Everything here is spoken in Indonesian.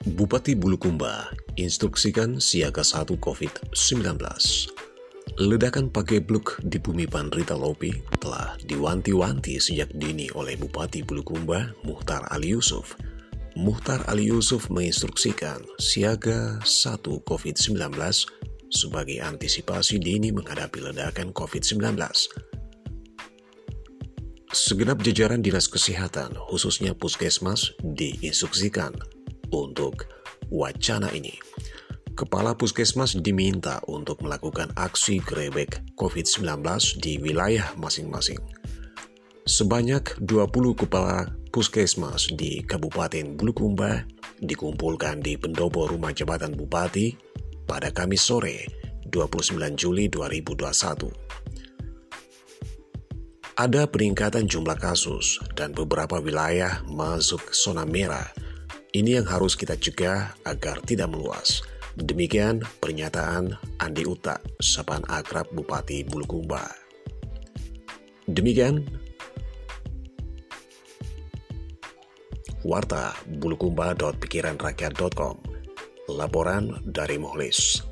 Bupati Bulukumba instruksikan siaga 1 COVID-19. Ledakan pakai bluk di bumi Pandrita Lopi telah diwanti-wanti sejak dini oleh Bupati Bulukumba, Muhtar Ali Yusuf. Muhtar Ali Yusuf menginstruksikan siaga 1 COVID-19 sebagai antisipasi dini menghadapi ledakan COVID-19. Segenap jajaran Dinas Kesehatan, khususnya Puskesmas, diinstruksikan untuk wacana ini. Kepala Puskesmas diminta untuk melakukan aksi grebek COVID-19 di wilayah masing-masing. Sebanyak 20 kepala Puskesmas di Kabupaten Bulukumba dikumpulkan di pendopo rumah jabatan Bupati pada Kamis sore 29 Juli 2021. Ada peningkatan jumlah kasus dan beberapa wilayah masuk zona merah ini yang harus kita cegah agar tidak meluas. Demikian pernyataan Andi Uta, Sapan Akrab Bupati Bulukumba. Demikian Warta Bulukumba.pikiranrakyat.com Laporan dari Mohlis.